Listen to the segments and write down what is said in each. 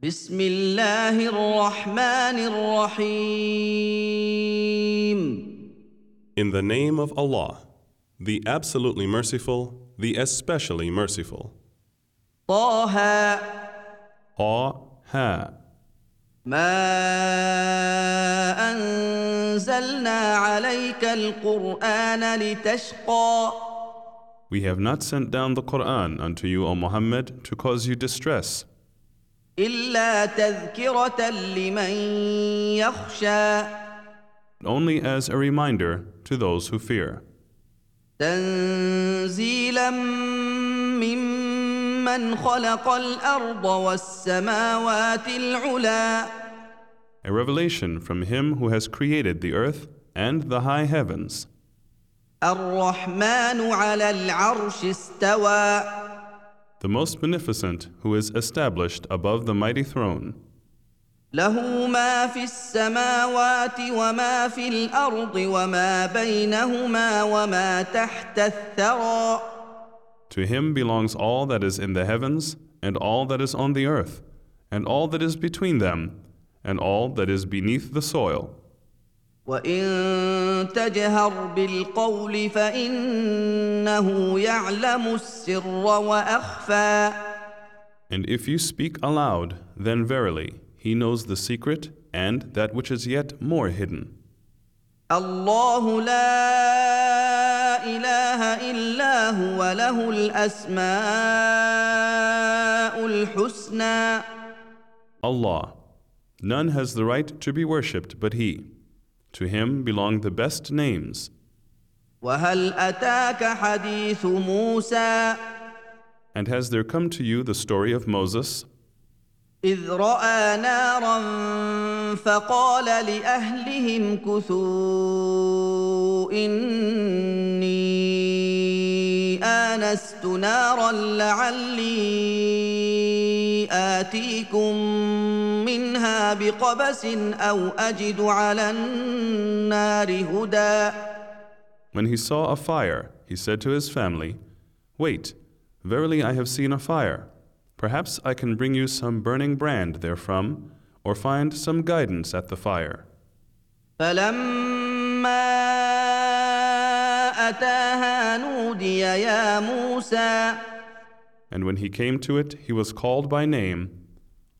بسم الله الرحمن الرحيم In the name of Allah, the absolutely merciful, the especially merciful. طه Ha Ha. ما أنزلنا عليك القرآن لتشقى We have not sent down the Quran unto you, O Muhammad, to cause you distress, إلا تذكرة لمن يخشى only as a reminder to those who fear. تنزيلا ممن خلق الأرض والسماوات العلى A revelation from Him who has created the earth and the high heavens. الرحمن على العرش استوى the most beneficent who is established above the mighty throne. له ما في السماوات وما في الأرض وما بينهما وما تحت الثرى To him belongs all that is in the heavens, and all that is on the earth, and all that is between them, and all that is beneath the soil. وإن تجهر بالقول فإنه يعلم السر وأخفى And if you speak aloud, then verily, he knows the secret and that which is yet more hidden. الله لا إله إلا هو له الأسماء الحسنى Allah, none has the right to be worshipped but He. To Him belong the best names. وهل أتاك حديث موسى And has there come to you the story of Moses? إذ رأى نارا فقال لأهلهم كثوا إني آنست نارا لعلي آتيكم منها بقبس أو أجد على النار هدى When he saw a fire, he said to his family, Wait, verily I have seen a fire. Perhaps I can bring you some burning brand therefrom, or find some guidance at the fire. فلما أتاها نودي يا موسى and when he came to it, he was called by name,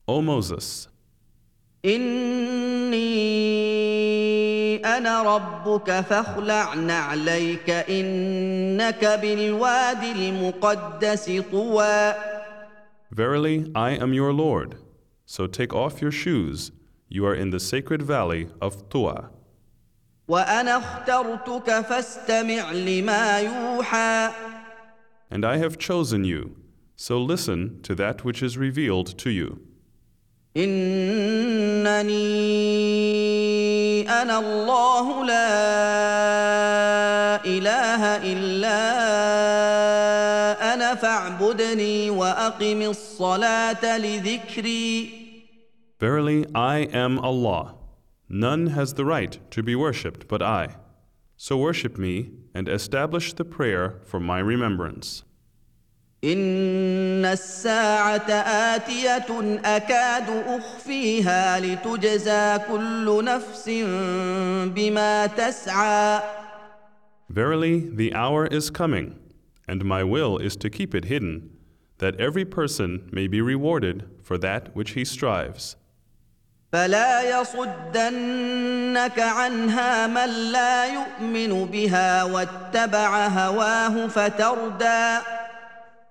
O Moses. Verily, I am your Lord. So take off your shoes. You are in the sacred valley of Tuwa. And I have chosen you. So listen to that which is revealed to you. إنني أنا الله لا إله إلا أنا فاعبدني وأقم الصلاة لذكري Verily, I am Allah. None has the right to be worshipped but I. So worship me and establish the prayer for my remembrance. إن الساعة آتية أكاد أخفيها لتجزى كل نفس بما تسعى Verily, the hour is coming, and my will is to keep it hidden, that every person may be rewarded for that which he strives. فلا يصدنك عنها من لا يؤمن بها واتبع هواه فتردى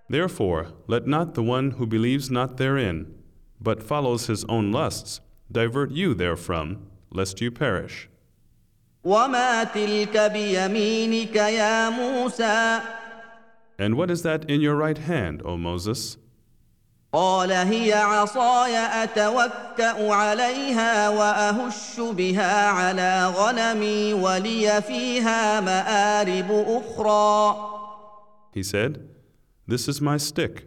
Therefore, let not the one who believes not therein, but follows his own lusts, divert you therefrom, lest you perish. وما تلك بيمينك يا موسى And what is that in your right hand, O Moses? قال هي عصاي اتوكا عليها واهش بها على غنمي ولي فيها مارب اخرى He said, This is my stick,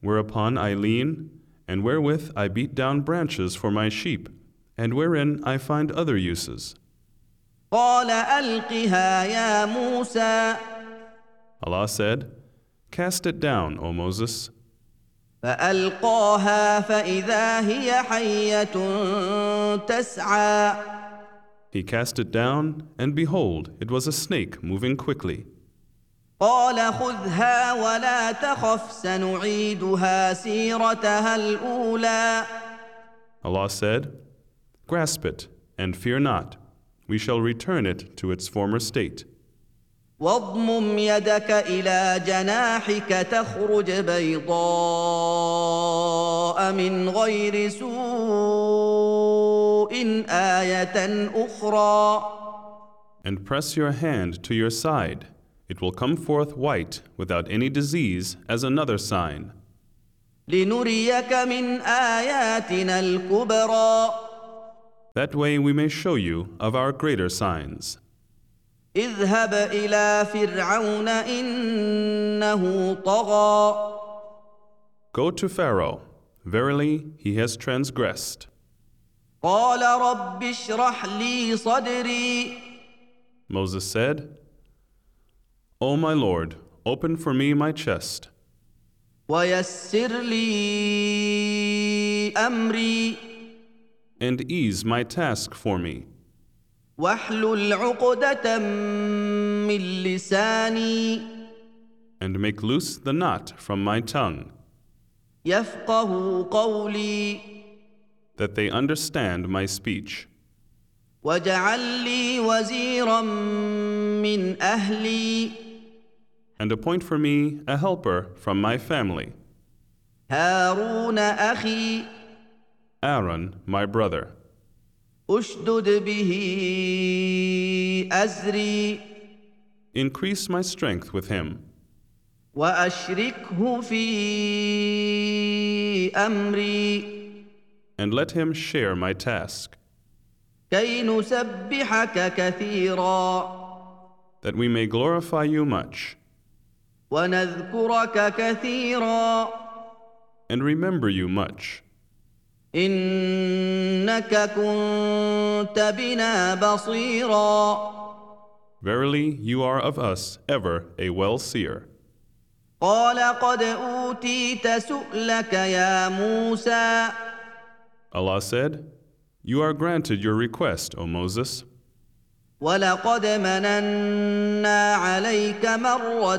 whereupon I lean, and wherewith I beat down branches for my sheep, and wherein I find other uses. قال القها يا موسى Allah said, Cast it down, O Moses. فالقاها فاذا هي حيه تسعى He cast it down, and behold, it was a snake moving quickly. قال خذها ولا تخف سنعيدها سيرتها الاولى Allah said, Grasp it, and fear not. We shall return it to its former state. واضمم يدك إلى جناحك تخرج بيضاء من غير سوء إيه أخرى And press your hand to your side. It will come forth white without any disease as another sign. That way we may show you of our greater signs. Go to Pharaoh. Verily, he has transgressed. Moses said, O my Lord, open for me my chest, ويسر لي امري and ease my task for me, واحلل عقدة من لساني and make loose the knot from my tongue, يفقه قولي that they understand my speech. واجعل لي وزيرا من اهلي And appoint for me a helper from my family, هارون اخي Aaron, my brother. اشدد به ازري Increase my strength with him, واشركه في امري and let him share my task, كي نسبحك كثيرا that we may glorify you much, ونذكرك كثيرا and remember you much. انك كنت بنا بصيرا Verily, you are of us ever a well seer. قال قد اوتيت سؤلك يا موسى Allah said, You are granted your request, O Moses, ولقد مننا عليك مره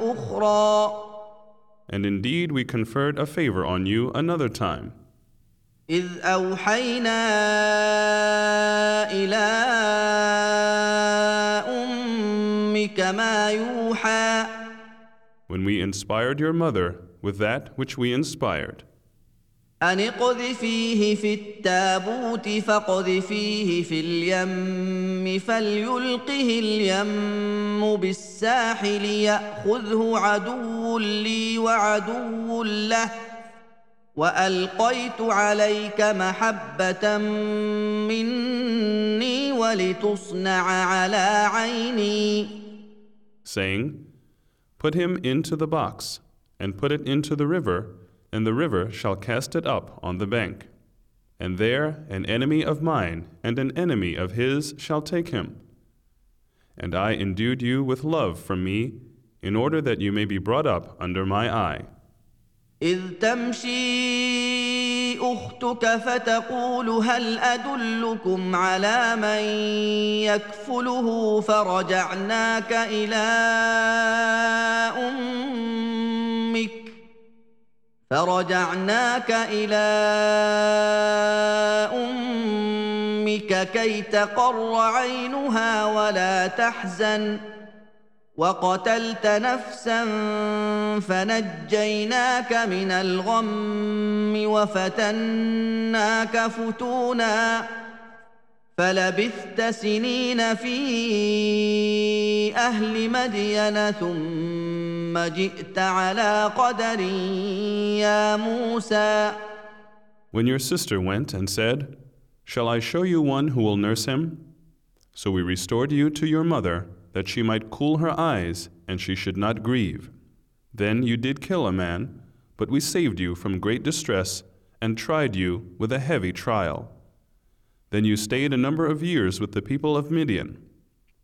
أخرى and indeed we conferred a favor on you another time, اذ اوحينا إلى أمك ما يوحى when we inspired your mother with that which we inspired. أن اقذفيه في التابوت فاقذفيه في اليم فليلقه اليم بالساحل يأخذه عدو لي وعدو له وألقيت عليك محبة مني ولتصنع على عيني. Saying, Put him into the box, and put it into the river, and the river shall cast it up on the bank. And there an enemy of mine and an enemy of his shall take him. And I endued you with love from me, in order that you may be brought up under my eye. إذ تمشي أختك فتقول هل أدلكم على من يكفله فرجعناك إلى أمك فرجعناك إلى أمك كي تقر عينها ولا تحزن. وقتلت نفسا فنجيناك من الغم وفتناك فتونا. فلبثت سنين في أهل مدين ثم جئت على قدر يا موسى When your sister went and said, Shall I show you one who will nurse him? So we restored you to your mother, that she might cool her eyes, and she should not grieve. Then you did kill a man, but we saved you from great distress, and tried you with a heavy trial. Then you stayed a number of years with the people of Midian.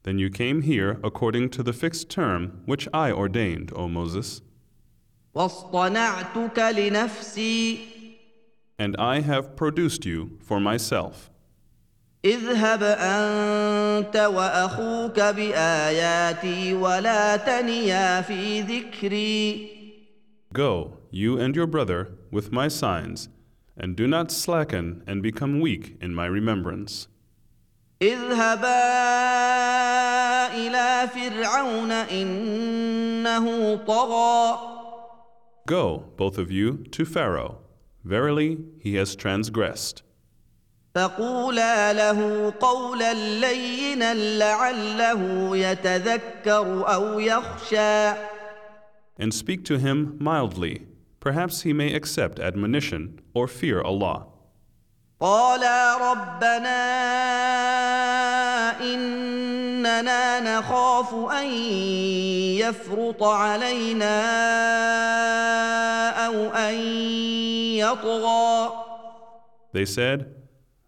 Then you came here according to the fixed term which I ordained, O Moses. واصطنعتك لنفسي And I have produced you for myself. اذهب انت واخوك باياتي ولا تنيا في ذكري Go, you and your brother, with my signs, and do not slacken and become weak in my remembrance. اذهبا الى فرعون انه طغى Go, both of you, to Pharaoh. Verily, he has transgressed. فقولا له قولا لينا لعله يتذكر او يخشى And speak to him mildly. Perhaps he may accept admonition or fear Allah. قالا ربنا اننا نخاف ان يفرط علينا أو ان يطغى They said,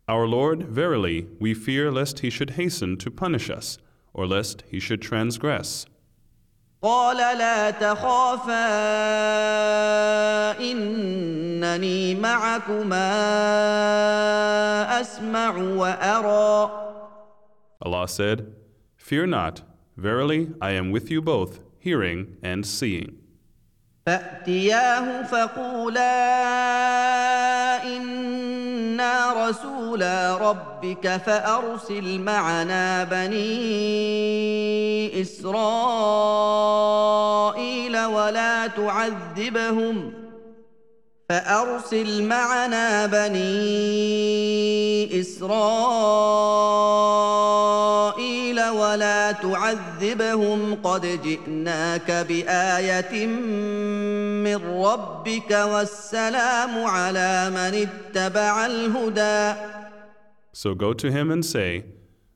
Our Lord, verily, we fear lest he should hasten to punish us, or lest he should transgress. قال لا تخافا انني معكما اسمع وارى Allah said, Fear not, verily, I am with you both, hearing and seeing. فأتياه فقولا إنا رسولا ربك فأرسل معنا بني إسرائيل ولا تعذبهم فأرسل معنا بني إسرائيل ولا تعذبهم قد جئناك بايه من ربك والسلام على من اتبع الهدى So go to him and say,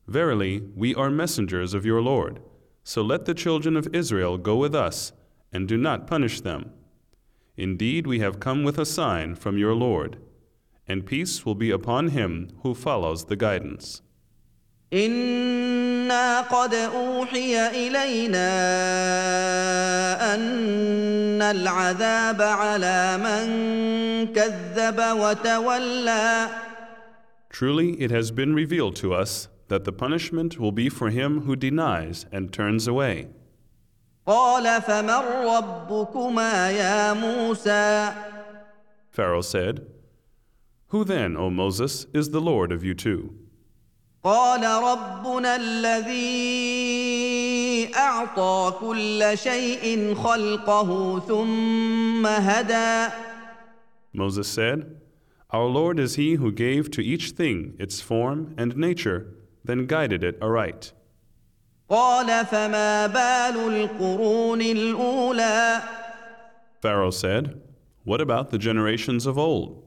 Verily, we are messengers of your Lord. So let the children of Israel go with us, and do not punish them. Indeed, we have come with a sign from your Lord, and peace will be upon him who follows the guidance. انا قد اوحي الينا ان العذاب على من كذب وتولى Truly, it has been revealed to us that the punishment will be for him who denies and turns away. قال فمن ربكما يا موسى Pharaoh said, Who then, O Moses, is the Lord of you two? قال ربنا الذي اعطى كل شيء خلقه ثم هدى Moses said, Our Lord is he who gave to each thing its form and nature, then guided it aright. قال فما بال القرون الاولى Pharaoh said, What about the generations of old?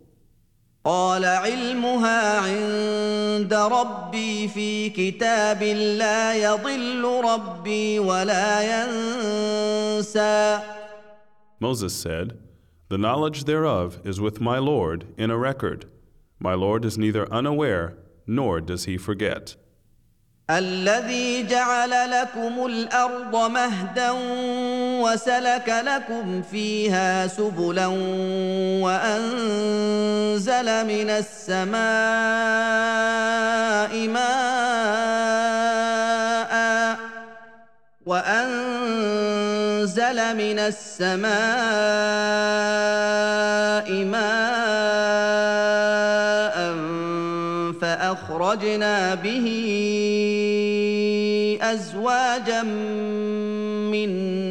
قال علمها عند ربي في كتاب لا يضل ربي ولا ينسى Moses said, The knowledge thereof is with my Lord in a record. My Lord is neither unaware nor does he forget. الذي جعل لكم الأرض مهدا وسلك لكم فيها سبلا وأنزل من السماء ماء وأنزل من السماء ماء فأخرجنا به أزواجا من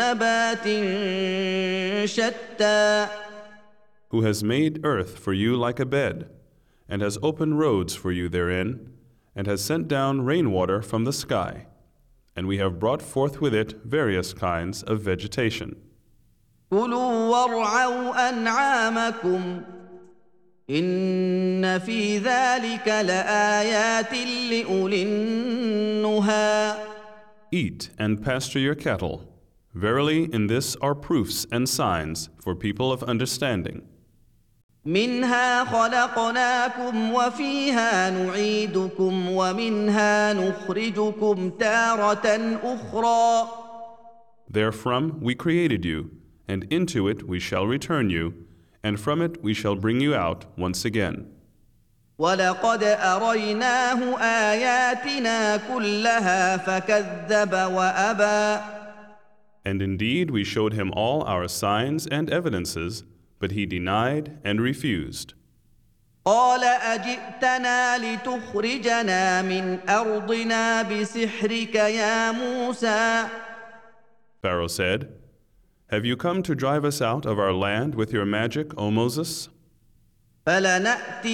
نبات شتى Who has made earth for you like a bed, and has opened roads for you therein, and has sent down rainwater from the sky, and we have brought forth with it various kinds of vegetation. كلوا وارعوا انعامكم ان في ذلك لايات لاولي النهى Eat and pasture your cattle. Verily, in this are proofs and signs for people of understanding. منها خلقناكم وفيها نعيدكم ومنها نخرجكم تاره اخرى Therefrom we created you, and into it we shall return you, and from it we shall bring you out once again. ولقد أريناه آياتنا كلها فكذب وأبى And indeed we showed him all our signs and evidences, but he denied and refused. قال أجئتنا لتخرجنا من أرضنا بسحرك يا موسى Pharaoh said, Have you come to drive us out of our land with your magic, O Moses?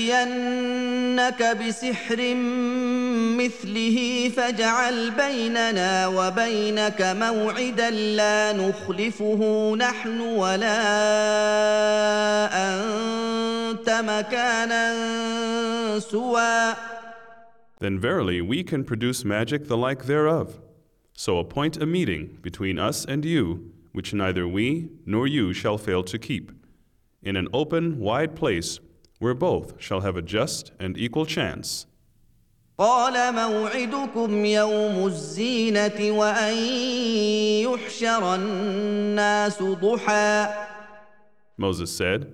فلنأتينك بسحر مثله فاجعل بيننا وبينك موعدا لا نخلفه نحن ولا أنت مكانا سوى Then verily we can produce magic the like thereof. So appoint a meeting between us and you, which neither we nor you shall fail to keep, in an open, wide place where both shall have a just and equal chance. قال موعدكم يوم الزينة وأن يحشر الناس ضحى Moses said,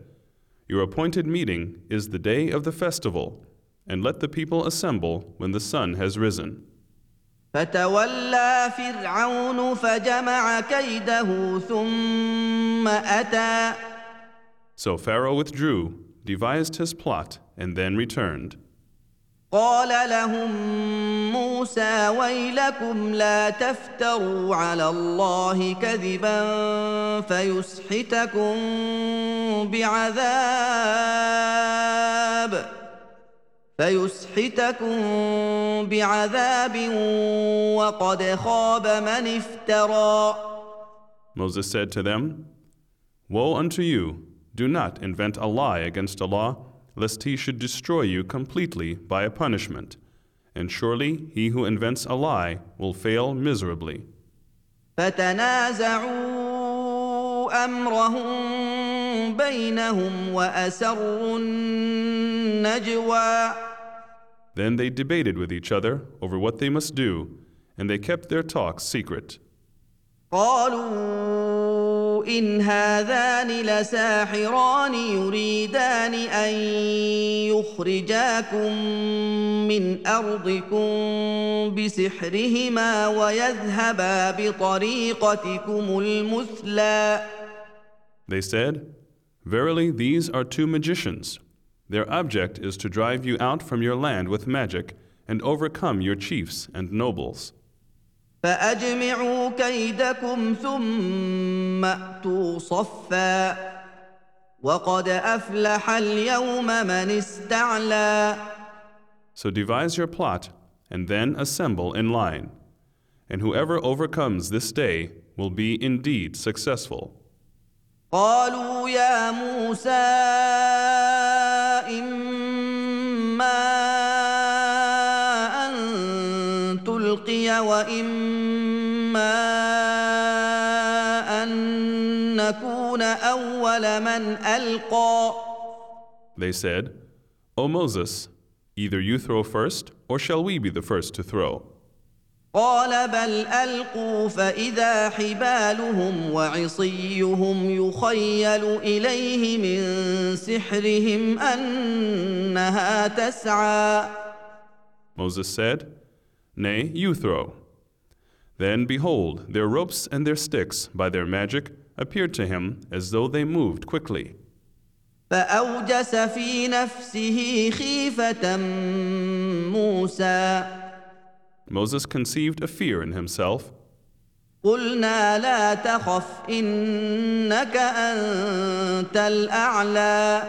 Your appointed meeting is the day of the festival, and let the people assemble when the sun has risen. فتولى فرعون فجمع كيده ثم أتى So Pharaoh withdrew, devised his plot, and then returned. قال لهم موسى ويلكم لا تفتروا على الله كذبا فيسحتكم بعذاب فيسحتكم بعذاب وقد خاب من افترى Moses said to them, Woe unto you! Do not invent a lie against Allah, lest he should destroy you completely by a punishment. And surely he who invents a lie will fail miserably. فتنازعوا امرهم بينهم واسروا النجوى Then they debated with each other over what they must do, and they kept their talks secret. قالوا ان هذان لساحران يريدان ان يخرجاكم من ارضكم بسحرهما ويذهبا بطريقتكم المثلى They said, Verily, these are two magicians. Their object is to drive you out from your land with magic and overcome your chiefs and nobles. فاجمعوا كيدكم ثم اتوا صفا وقد افلح اليوم من استعلى So devise your plot and then assemble in line. And whoever overcomes this day will be indeed successful. قالوا يا موسى اما ان تلقي واما نكون اول من القى They said, O Moses, either you throw first, or shall we be the first to throw? قال بل القوا فاذا حبالهم وعصيهم يخيل اليه من سحرهم انها تسعى Moses said, Nay, you throw. Then behold, their ropes and their sticks, by their magic, appeared to him as though they moved quickly. فاوجس في نفسه خيفه موسى Moses conceived a fear in himself. قلنا لا تخف انك انت الاعلى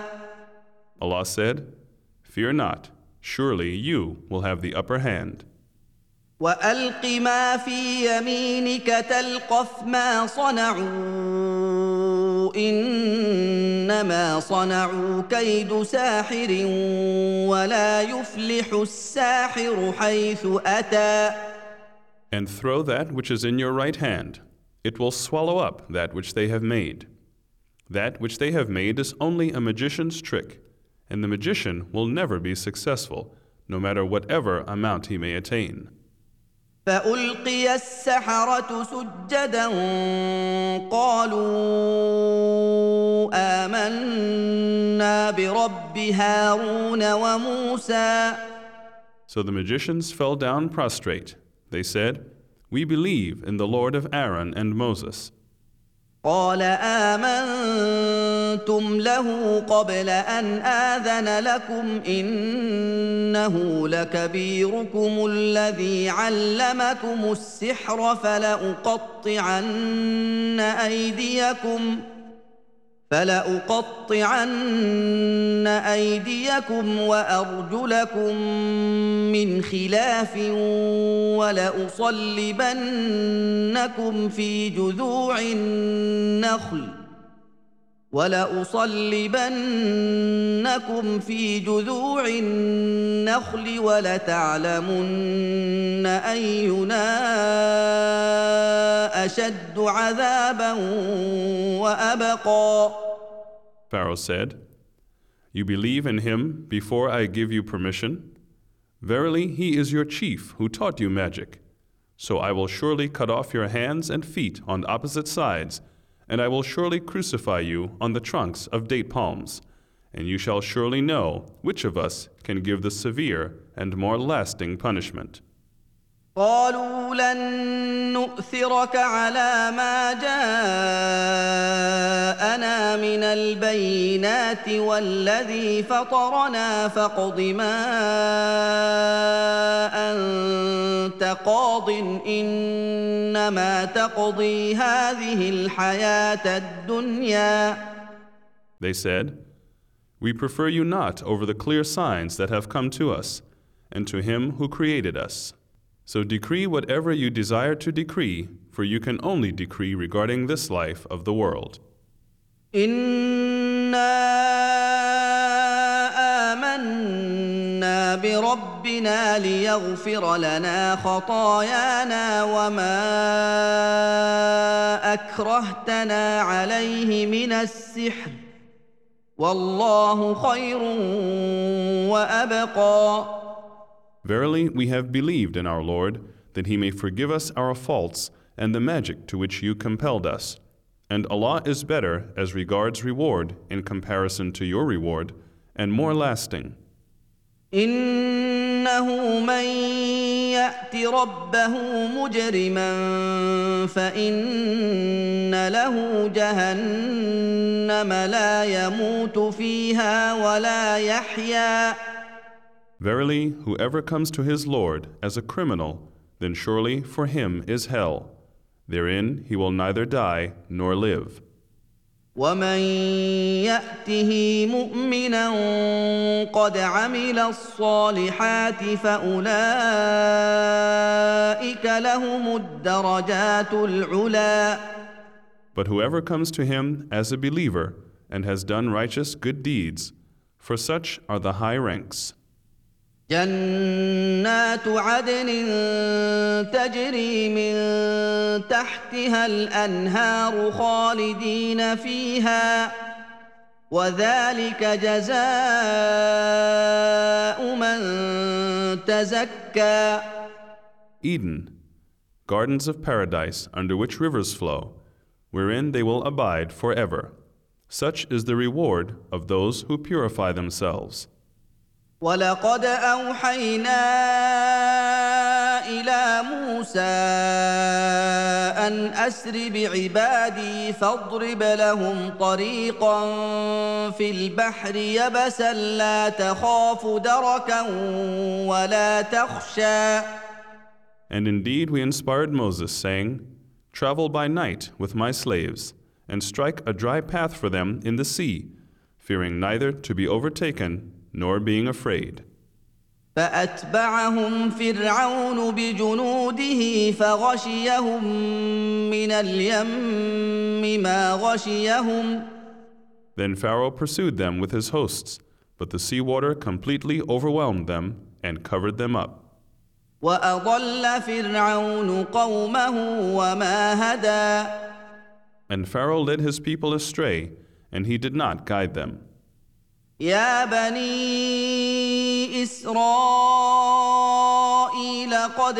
Allah said, Fear not, surely you will have the upper hand. والق ما في يمينك تلقف ما صنعوا انما صنعوا كيد ساحر ولا يفلح الساحر حيث اتى And throw that which is in your right hand. It will swallow up that which they have made. That which they have made is only a magician's trick, and the magician will never be successful, no matter whatever amount he may attain. فالقي السحره سجدا قالوا امنا برب هارون وموسى So the magicians fell down prostrate. They said, We believe in the Lord of Aaron and Moses. قال امنتم له قبل ان اذن لكم انه لكبيركم الذي علمكم السحر فلاقطعن ايديكم فلاقطعن ايديكم وارجلكم من خلاف ولأصلبنكم في جذوع النخل ولأصلبنكم في جذوع النخل ولتعلمن أينا أشد عذابا وأبقى Pharaoh said, You believe in him before I give you permission? Verily, he is your chief who taught you magic. So I will surely cut off your hands and feet on opposite sides, and I will surely crucify you on the trunks of date palms. And you shall surely know which of us can give the severe and more lasting punishment. قالوا لن نؤثرك على ما جاءنا من البينات والذي فطرنا فاقض ما أنت قاض إنما تقضي هذه الحياة الدنيا They said, We prefer you not over the clear signs that have come to us, and to him who created us. So decree whatever you desire to decree, for you can only decree regarding this life of the world. آمنا بربنا ليغفر لنا خطايانا وما أكرهتنا عليه من السحر والله خير وأبقى Verily, we have believed in our Lord, that He may forgive us our faults and the magic to which you compelled us. And Allah is better as regards reward in comparison to your reward, and more lasting. إنه من يأت ربه مجرما فإن له جهنم لا يموت فيها ولا يحيا Verily, whoever comes to his Lord as a criminal, then surely for him is hell. Therein he will neither die nor live. ومن ياته مؤمنا قد عمل الصالحات فاولئك لهم الدرجات العلى But whoever comes to him as a believer and has done righteous good deeds, for such are the high ranks. جنات عدن تجري من تحتها الانهار خالدين فيها وذلك جزاء من تزكى Eden, gardens of paradise under which rivers flow, wherein they will abide forever. Such is the reward of those who purify themselves. ولقد اوحينا الى موسى ان اسر بعبادي فاضرب لهم طريقا في البحر يبسا لا تخاف دركا ولا تخشى And indeed we inspired Moses, saying, Travel by night with my slaves, and strike a dry path for them in the sea, fearing neither to be overtaken nor being afraid. فاتبعهم فرعون بجنوده فغشيهم من اليم ما غشيهم Then Pharaoh pursued them with his hosts, but the sea water completely overwhelmed them and covered them up. واضل فرعون قومه وما هدى And Pharaoh led his people astray, and he did not guide them. يا بني إسرائيل قد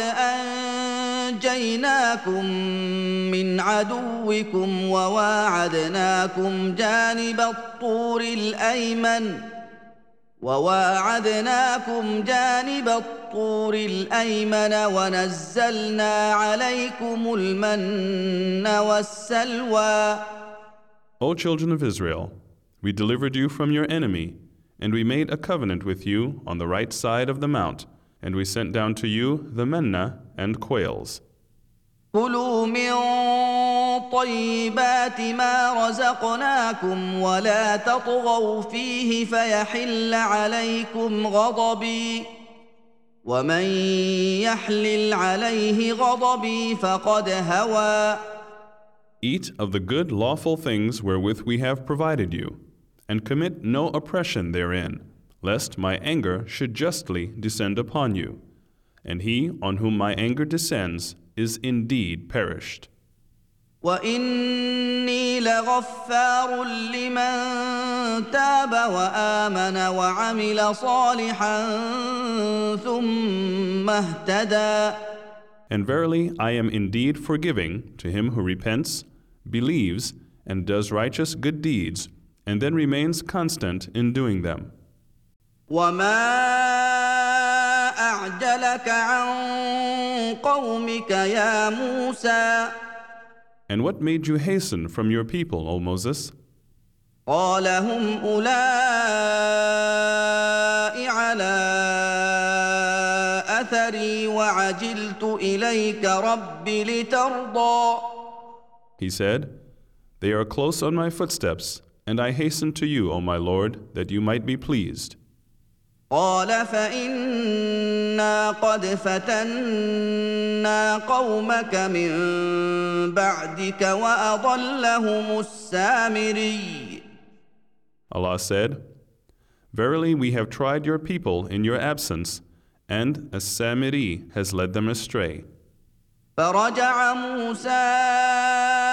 نجيناكم من عدوكم وواعدناكم جانب الطور الأيمن وواعدناكم جانب الطور الأيمن ونزلنا عليكم المن والسلوى. O children of Israel, We delivered you from your enemy, and we made a covenant with you on the right side of the mount, and we sent down to you the manna and quails. Eat of the good lawful things wherewith we have provided you and commit no oppression therein, lest my anger should justly descend upon you. And he on whom my anger descends is indeed perished. واني لغفار لمن تاب وامن وعمل صالحا ثم اهتدى And verily, I am indeed forgiving to him who repents, believes, and does righteous good deeds, and then remains constant in doing them. وما اعجلك عن قومك يا موسى And what made you hasten from your people, O Moses? قال هم اولئك على اثري وعجلت اليك رب لترضى He said, They are close on my footsteps, and I hasten to you, O my Lord, that you might be pleased. قال فانا قد فتنا قومك من بعدك واضلهم السامري Allah said, Verily, we have tried your people in your absence, and as Samiri has led them astray. فرجع موسى الى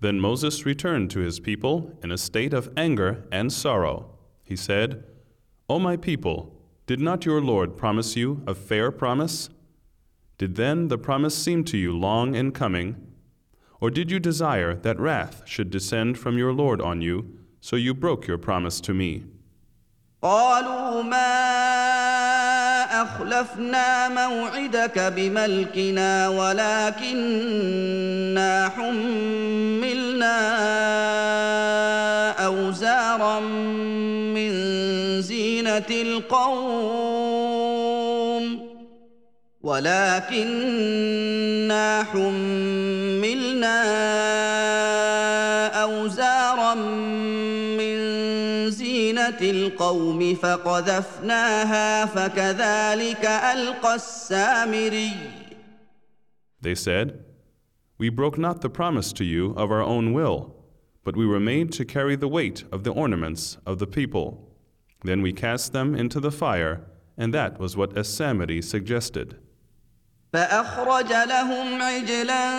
Then Moses returned to his people in a state of anger and sorrow. He said, O my people, did not your Lord promise you a fair promise? Did then the promise seem to you long in coming? Or did you desire that wrath should descend from your Lord on you, so you broke your promise to me? أخلفنا موعدك بملكنا ولكننا حملنا أوزارا من زينة القوم ولكننا حملنا زينه القوم فقذفناها فكذلك القى السامري They said, We broke not the promise to you of our own will, but we were made to carry the weight of the ornaments of the people. Then we cast them into the fire, and that was what As-Samiri suggested. فأخرج لهم عجلا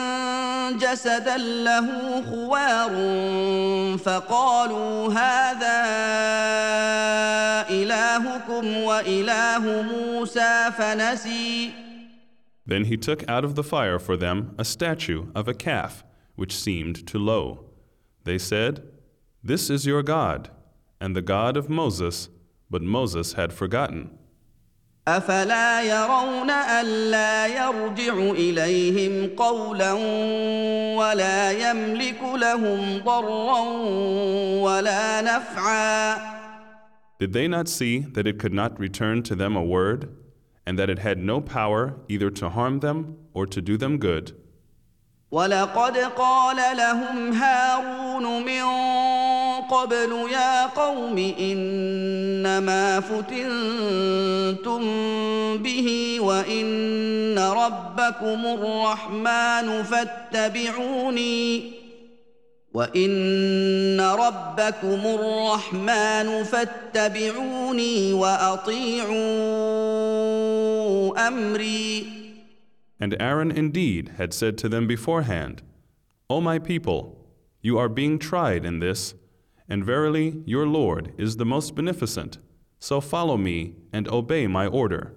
جسدا له خوار فقالوا هذا إلهكم وإله موسى فنسي Then he took out of the fire for them a statue of a calf, which seemed to low. They said, This is your God, and the God of Moses, but Moses had forgotten. أفلا يرون ألا يرجع إليهم قولا ولا يملك لهم ضرا ولا نفعا Did they not see that it could not return to them a word, and that it had no power either to harm them or to do them good? ولقد قال لهم هارون من قبل يا قوم إنما فتنتم به وإن ربكم الرحمن فاتبعوني وإن ربكم الرحمن فاتبعوني وأطيعوا أمري. And Aaron indeed had said to them beforehand, O my people, you are being tried in this, and verily your Lord is the most beneficent. So follow me and obey my order.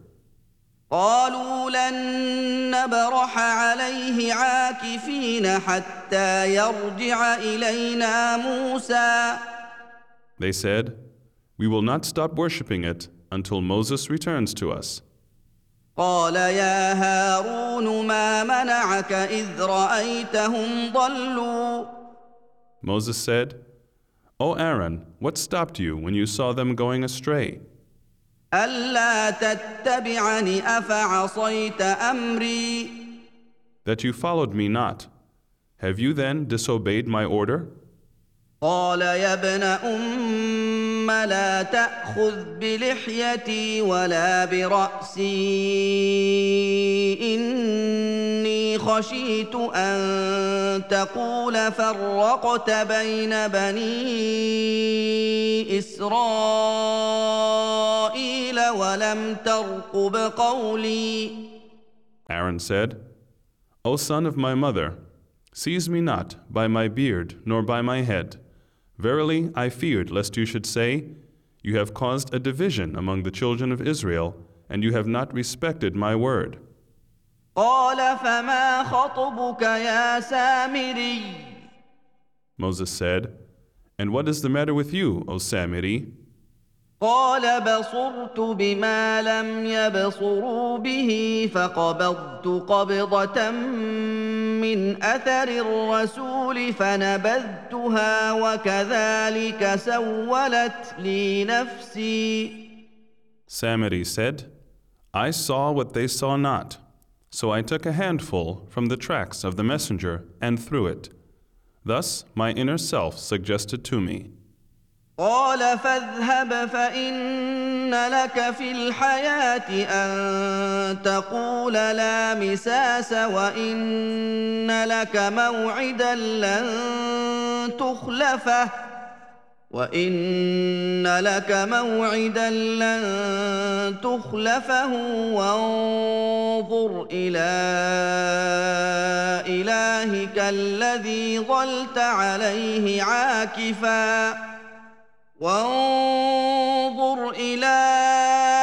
قالوا لن نبرح عليه عاكفين حتى يرجع الينا موسى They said, We will not stop worshipping it until Moses returns to us. قال يا هارون ما منعك اذ رايتهم ضلوا Moses said, O Aaron, what stopped you when you saw them going astray? الا تتبعني افعصيت امري That you followed me not. Have you then disobeyed my order? قال يا ابن ام لا تاخذ بلحيتي ولا براسي اني خشيت ان تقول فرقت بين بني اسرائيل ولم ترقب قولي Aaron said, O son of my mother, seize me not by my beard nor by my head. Verily, I feared lest you should say, You have caused a division among the children of Israel, and you have not respected my word. قال فما خطبك يا سامري Moses said, And what is the matter with you, O Samiri? قال بصرت بما لم يبصروا به فقبضت قبضة من أثر الرسول فنبذتها وكذلك سولت لي نفسي Samiri said, I saw what they saw not. So I took a handful from the tracks of the messenger and threw it. Thus my inner self suggested to me. قال فاذهب فإن لك في الحياة أن تقول لا مساس وإن لك موعدا لن تخلفه وإن لك موعدا لن تخلفه وانظر إلى إلهك الذي ظلت عليه عاكفاً وانظر إلى الهك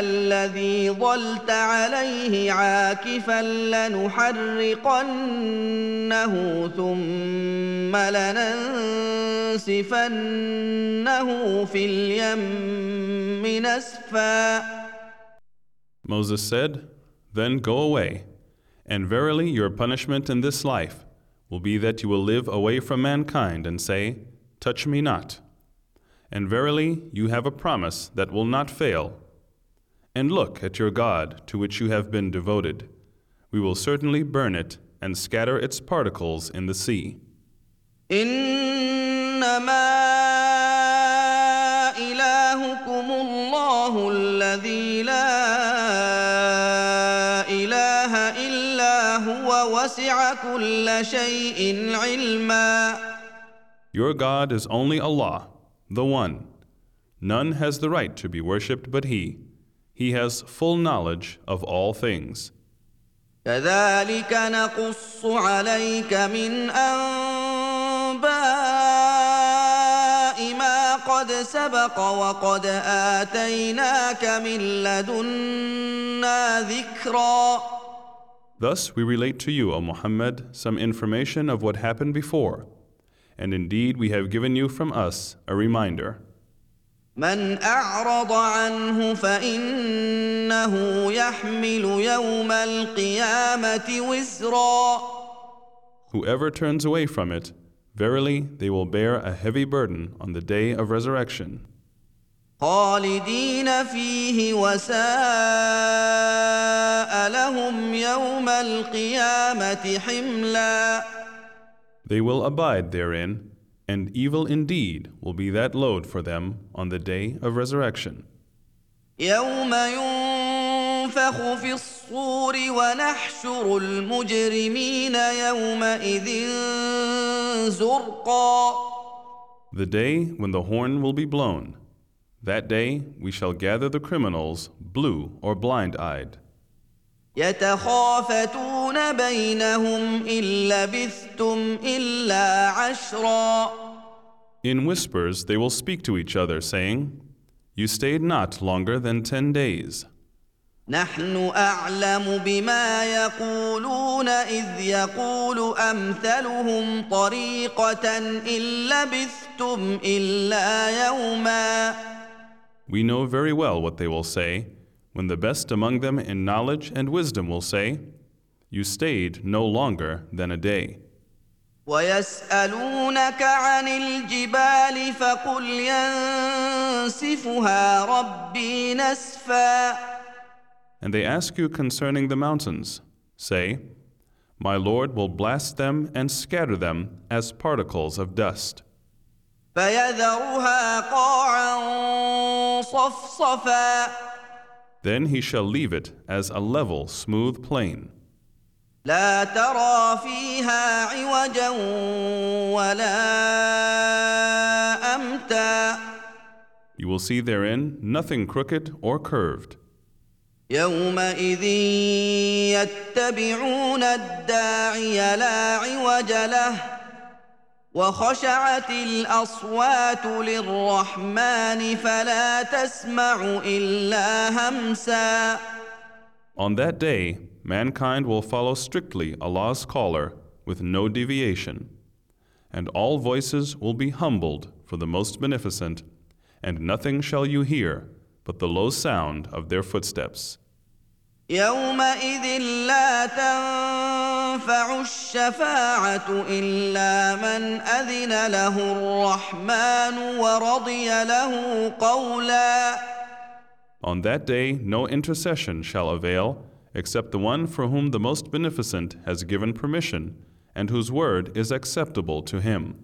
الذي ظلت عليه عاكفا لنحرقنه ثم لننسفنه في اليم نسفا Moses said, Then go away, and verily your punishment in this life will be that you will live away from mankind and say, Touch me not. And verily you have a promise that will not fail. And look at your God to which you have been devoted. We will certainly burn it and scatter its particles in the sea. انما الهكم الله الذي لا اله الا هو وسع كل شيء علما Your God is only Allah, the One. None has the right to be worshipped but He. He has full knowledge of all things. كذلك نقص عليك من انباء ما قد سبق وقد اتيناك من لدنا ذكرا Thus we relate to you, O Muhammad, some information of what happened before. And indeed we have given you from us a reminder. من اعرض عنه فانه يحمل يوم القيامه وزرا Whoever turns away from it, verily they will bear a heavy burden on the day of resurrection. خالدين فيه وساء لهم يوم القيامه حملا They will abide therein, and evil indeed will be that load for them on the day of resurrection. The day when the horn will be blown. That day we shall gather the criminals, blue or blind eyed. يتخافتون بينهم إن لبثتم إلا عشرا In whispers they will speak to each other, saying, You stayed not longer than ten days. نحن أعلم بما يقولون إذ يقول أمثلهم طريقة إن لبثتم إلا يوما We know very well what they will say, when the best among them in knowledge and wisdom will say, You stayed no longer than a day. ويسألونك عن الجبال فقل ينسفها ربي نسفا And they ask you concerning the mountains. Say, My Lord will blast them and scatter them as particles of dust. فيذرها قاعا صفصفا Then he shall leave it as a level, smooth plain. لا ترى فيها عوجا ولا أمتا You will see therein nothing crooked or curved. يومئذ يتبعون الداعي لا عوج له وخشعت الاصوات للرحمن فلا تسمع الا همسا On that day, mankind will follow strictly Allah's caller with no deviation, and all voices will be humbled for the most beneficent, and nothing shall you hear but the low sound of their footsteps. يومئذ لا تنفع الشفاعه الا من اذن له الرحمن ورضي له قولا On that day, no intercession shall avail except the one for whom the most beneficent has given permission and whose word is acceptable to him.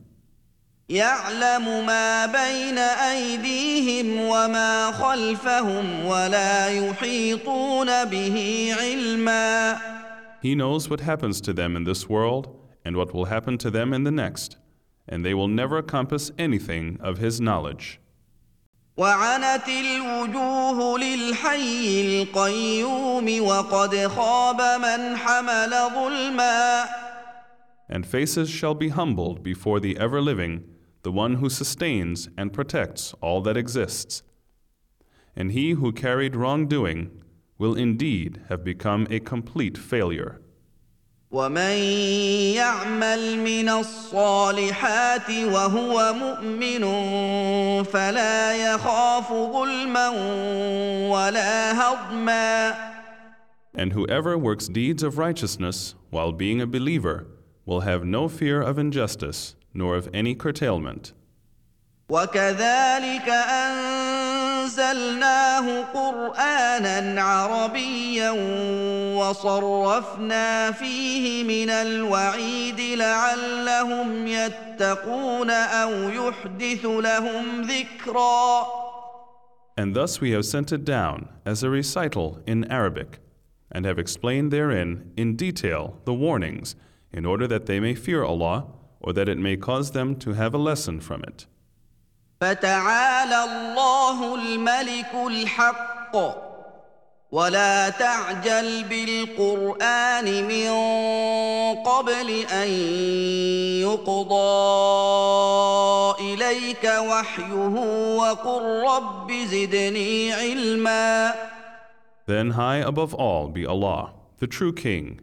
يعلم ما بين ايديهم وما خلفهم ولا يحيطون به علما He knows what happens to them in this world and what will happen to them in the next, and they will never compass anything of His knowledge. وعنت الوجوه للحي القيوم وقد خاب من حمل ظلما And faces shall be humbled before the ever living, the one who sustains and protects all that exists. And he who carried wrongdoing will indeed have become a complete failure. ومن يعمل من الصالحات وهو مؤمن فلا يخاف ظلما ولا هضما And whoever works deeds of righteousness while being a believer will have no fear of injustice nor of any curtailment. وكذلك انزلناه قرانا عربيا وصرفنا فيه من الوعيد لعلهم يتقون او يحدث لهم ذكرا And thus we have sent it down as a recital in Arabic, and have explained therein in detail the warnings, in order that they may fear Allah, or that it may cause them to have a lesson from it. فتعالى الله الملك الحق ولا تعجل بالقران من قبل ان يقضى اليك وحيه وقل رب زدني علما Then high above all be Allah, the true King.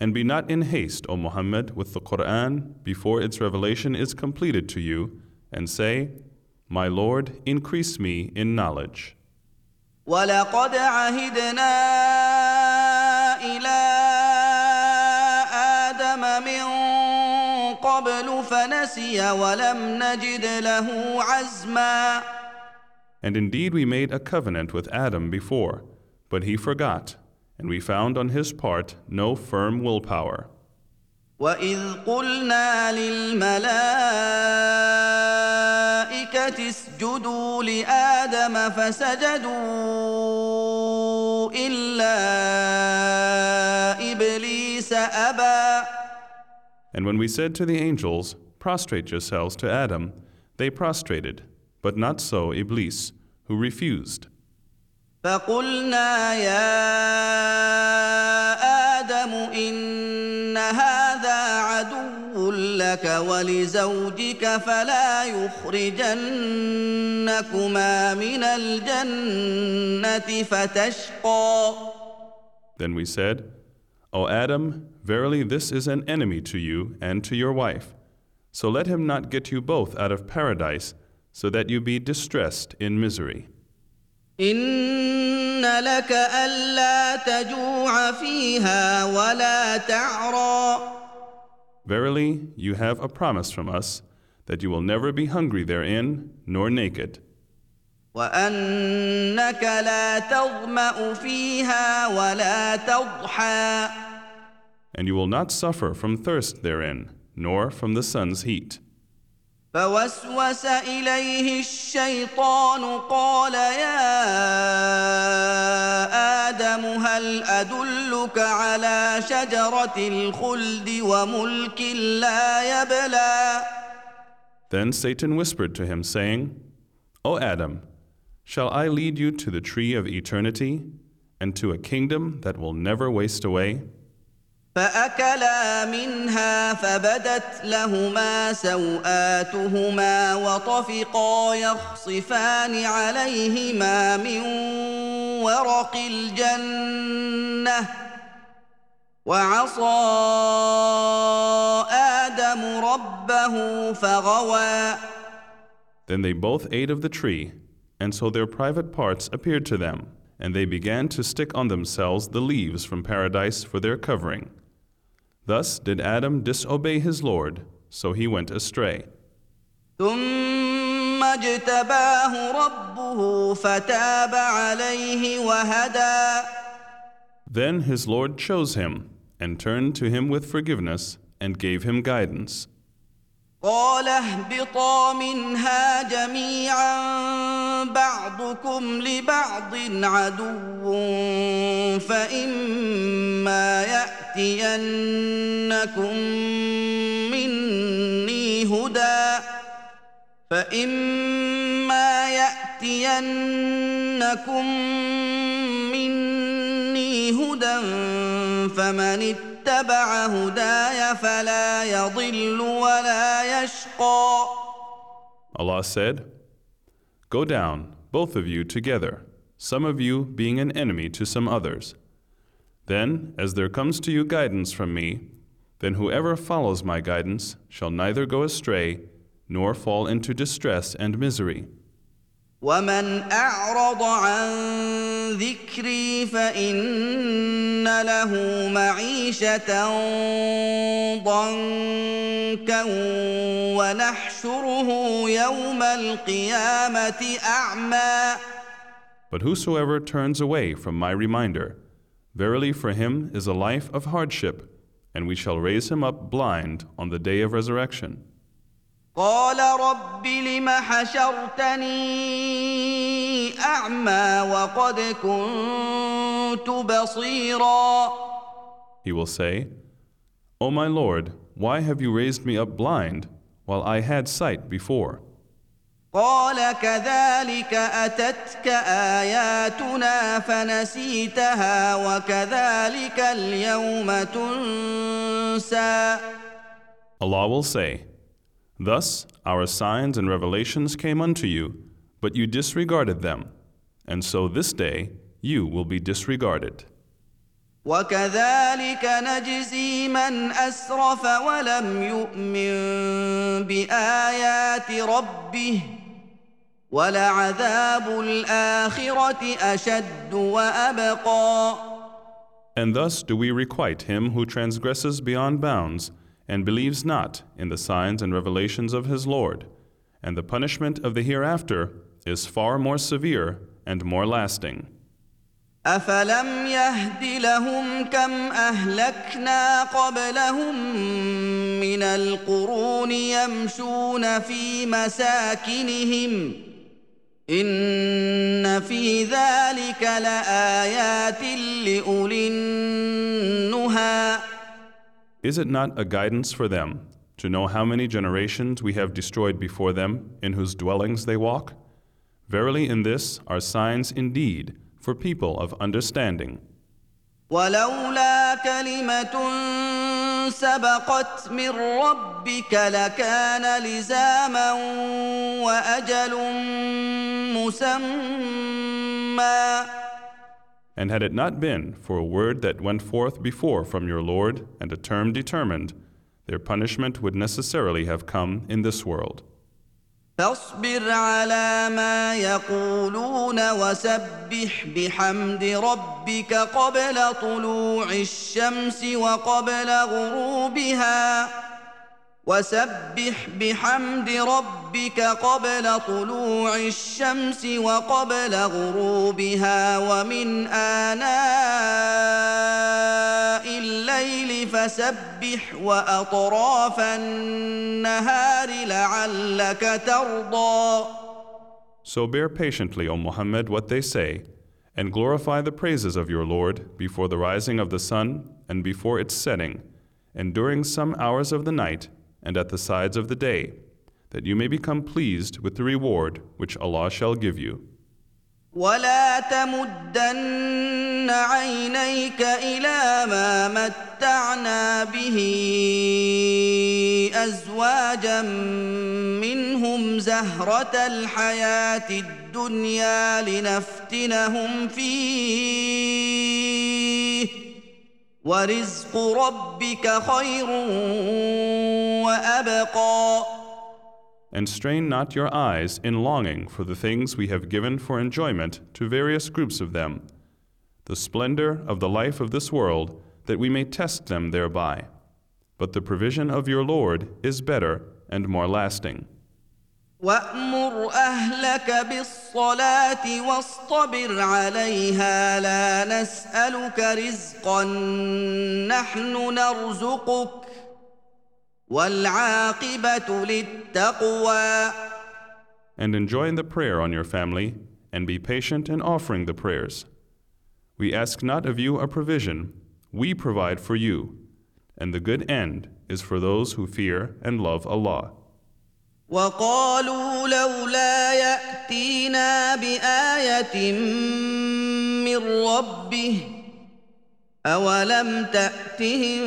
And be not in haste, O Muhammad, with the Quran before its revelation is completed to you, and say, My Lord, increase me in knowledge. ولقد عهدنا الى ادم من قبل فنسي ولم نجد له عزما And indeed we made a covenant with Adam before, but he forgot, and we found on his part no firm willpower. واذ قلنا للملائكه اسجدوا لادم فسجدوا الا ابليس ابى And when we said to the angels, Prostrate yourselves to Adam, they prostrated, but not so Iblis, who refused. فقلنا يا ادم ان هذا عدو لك ولزوجك فلا يخرجنكما من الجنه فتشقى Then we said, O Adam, verily this is an enemy to you and to your wife. So let him not get you both out of paradise, so that you be distressed in misery. ان لك الا تجوع فيها ولا تعرى Verily, you have a promise from us that you will never be hungry therein, nor naked, وانك لا تظما فيها ولا تضحى and you will not suffer from thirst therein, nor from the sun's heat. فوسوس اليه الشيطان قال يا ادم هل ادلك على شجره الخلد وملك لا يبلى Then Satan whispered to him, saying, O Adam, shall I lead you to the tree of eternity and to a kingdom that will never waste away? فاكلا منها فبدت لهما سواتهما وطفقا يخصفان عليهما من ورق الجنه وعصى آدم ربه فغوى Then they both ate of the tree, and so their private parts appeared to them, and they began to stick on themselves the leaves from paradise for their covering. Thus did Adam disobey his Lord, so he went astray. ثم اجتباه ربه فتاب عليه وهدى Then his Lord chose him, and turned to him with forgiveness, and gave him guidance. قال اهبطا منها جميعا بعضكم لبعض عدو فإما يأتينكم مني هدى فإما يأتينكم مني هدى فمن اتبع هداي فلا يضل ولا يشقى Allah said, Go down, both of you together, some of you being an enemy to some others. Then, as there comes to you guidance from me, then whoever follows my guidance shall neither go astray nor fall into distress and misery. ومن اعرض عن ذكري فان له معيشه ضنكا ونحشره يوم القيامه اعمى But whosoever turns away from my reminder, verily for him is a life of hardship, and we shall raise him up blind on the day of resurrection. قال رب لم حشرتني اعمى وقد كنت بصيرا He will say, O my Lord, why have you raised me up blind while I had sight before? قال كذلك اتتك اياتنا فنسيتها وكذلك اليوم تنسى Allah will say, Thus our signs and revelations came unto you, but you disregarded them, and so this day you will be disregarded. وكذلك نجزي من اسرف ولم يؤمن بايات ربه And thus do we requite him who transgresses beyond bounds and believes not in the signs and revelations of his Lord, and the punishment of the hereafter is far more severe and more lasting. افلم يهد لهم كم اهلكنا قبلهم من القرون يمشون في مساكنهم ان في ذلك لايات لاولي النهى Is it not a guidance for them to know how many generations we have destroyed before them in whose dwellings they walk? Verily, in this are signs indeed for people of understanding. ولولا كلمه سبقت من ربك لكان لزاما واجل مسمى And had it not been for a word that went forth before from your Lord and a term determined, their punishment would necessarily have come in this world. فاصبر على ما يقولون وسبح بحمد ربك قبل طلوع الشمس وقبل غروبها وسبح بحمد ربك قبل طلوع الشمس وقبل غروبها ومن آناء الليل فسبح وأطراف النهار لعلك ترضى So bear patiently, O Muhammad, what they say, and glorify the praises of your Lord before the rising of the sun and before its setting, and during some hours of the night and at the sides of the day, that you may become pleased with the reward which Allah shall give you. ولا تمدن عينيك الى ما متعنا به ازواجا منهم زهره الحياه الدنيا لنفتنهم فيه ورزق ربك خير وابقى And strain not your eyes in longing for the things we have given for enjoyment to various groups of them, the splendor of the life of this world, that we may test them thereby. But the provision of your Lord is better and more lasting. وامر اهلك بالصلاه واصطبر عليها لا نسالك رزقا نحن نرزقك والعاقبه للتقوى And enjoin the prayer on your family, and be patient in offering the prayers. We ask not of you a provision, we provide for you, and the good end is for those who fear and love Allah. وقالوا لولا ياتينا بايه من ربه اولم تاتهم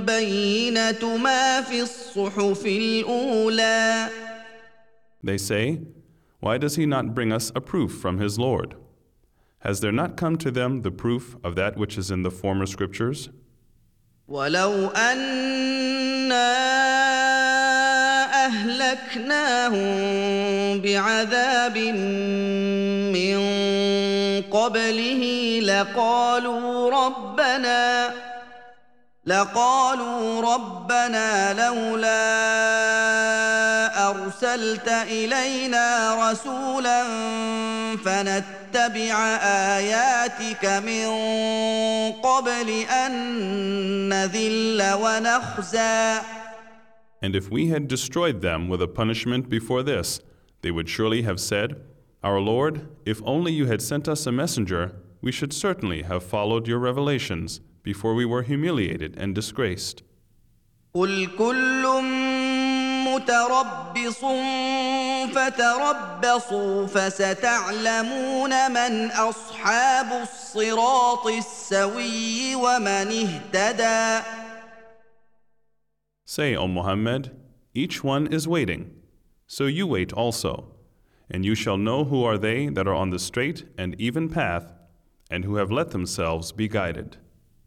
بينه ما في الصحف الاولى They say, Why does he not bring us a proof from his Lord? Has there not come to them the proof of that which is in the former scriptures? ولو أنا اهلكناهم بعذاب من قبله لقالوا ربنا لقالوا ربنا لولا ارسلت الينا رسولا فنتبع اياتك من قبل ان نذل ونخزى And if we had destroyed them with a punishment before this, they would surely have said, Our Lord, if only you had sent us a messenger, we should certainly have followed your revelations before we were humiliated and disgraced. قل كل متربص فتربصوا فستعلمون من اصحاب الصراط السوي ومن اهتدى Say, O Muhammad, each one is waiting, so you wait also, and you shall know who are they that are on the straight and even path, and who have let themselves be guided.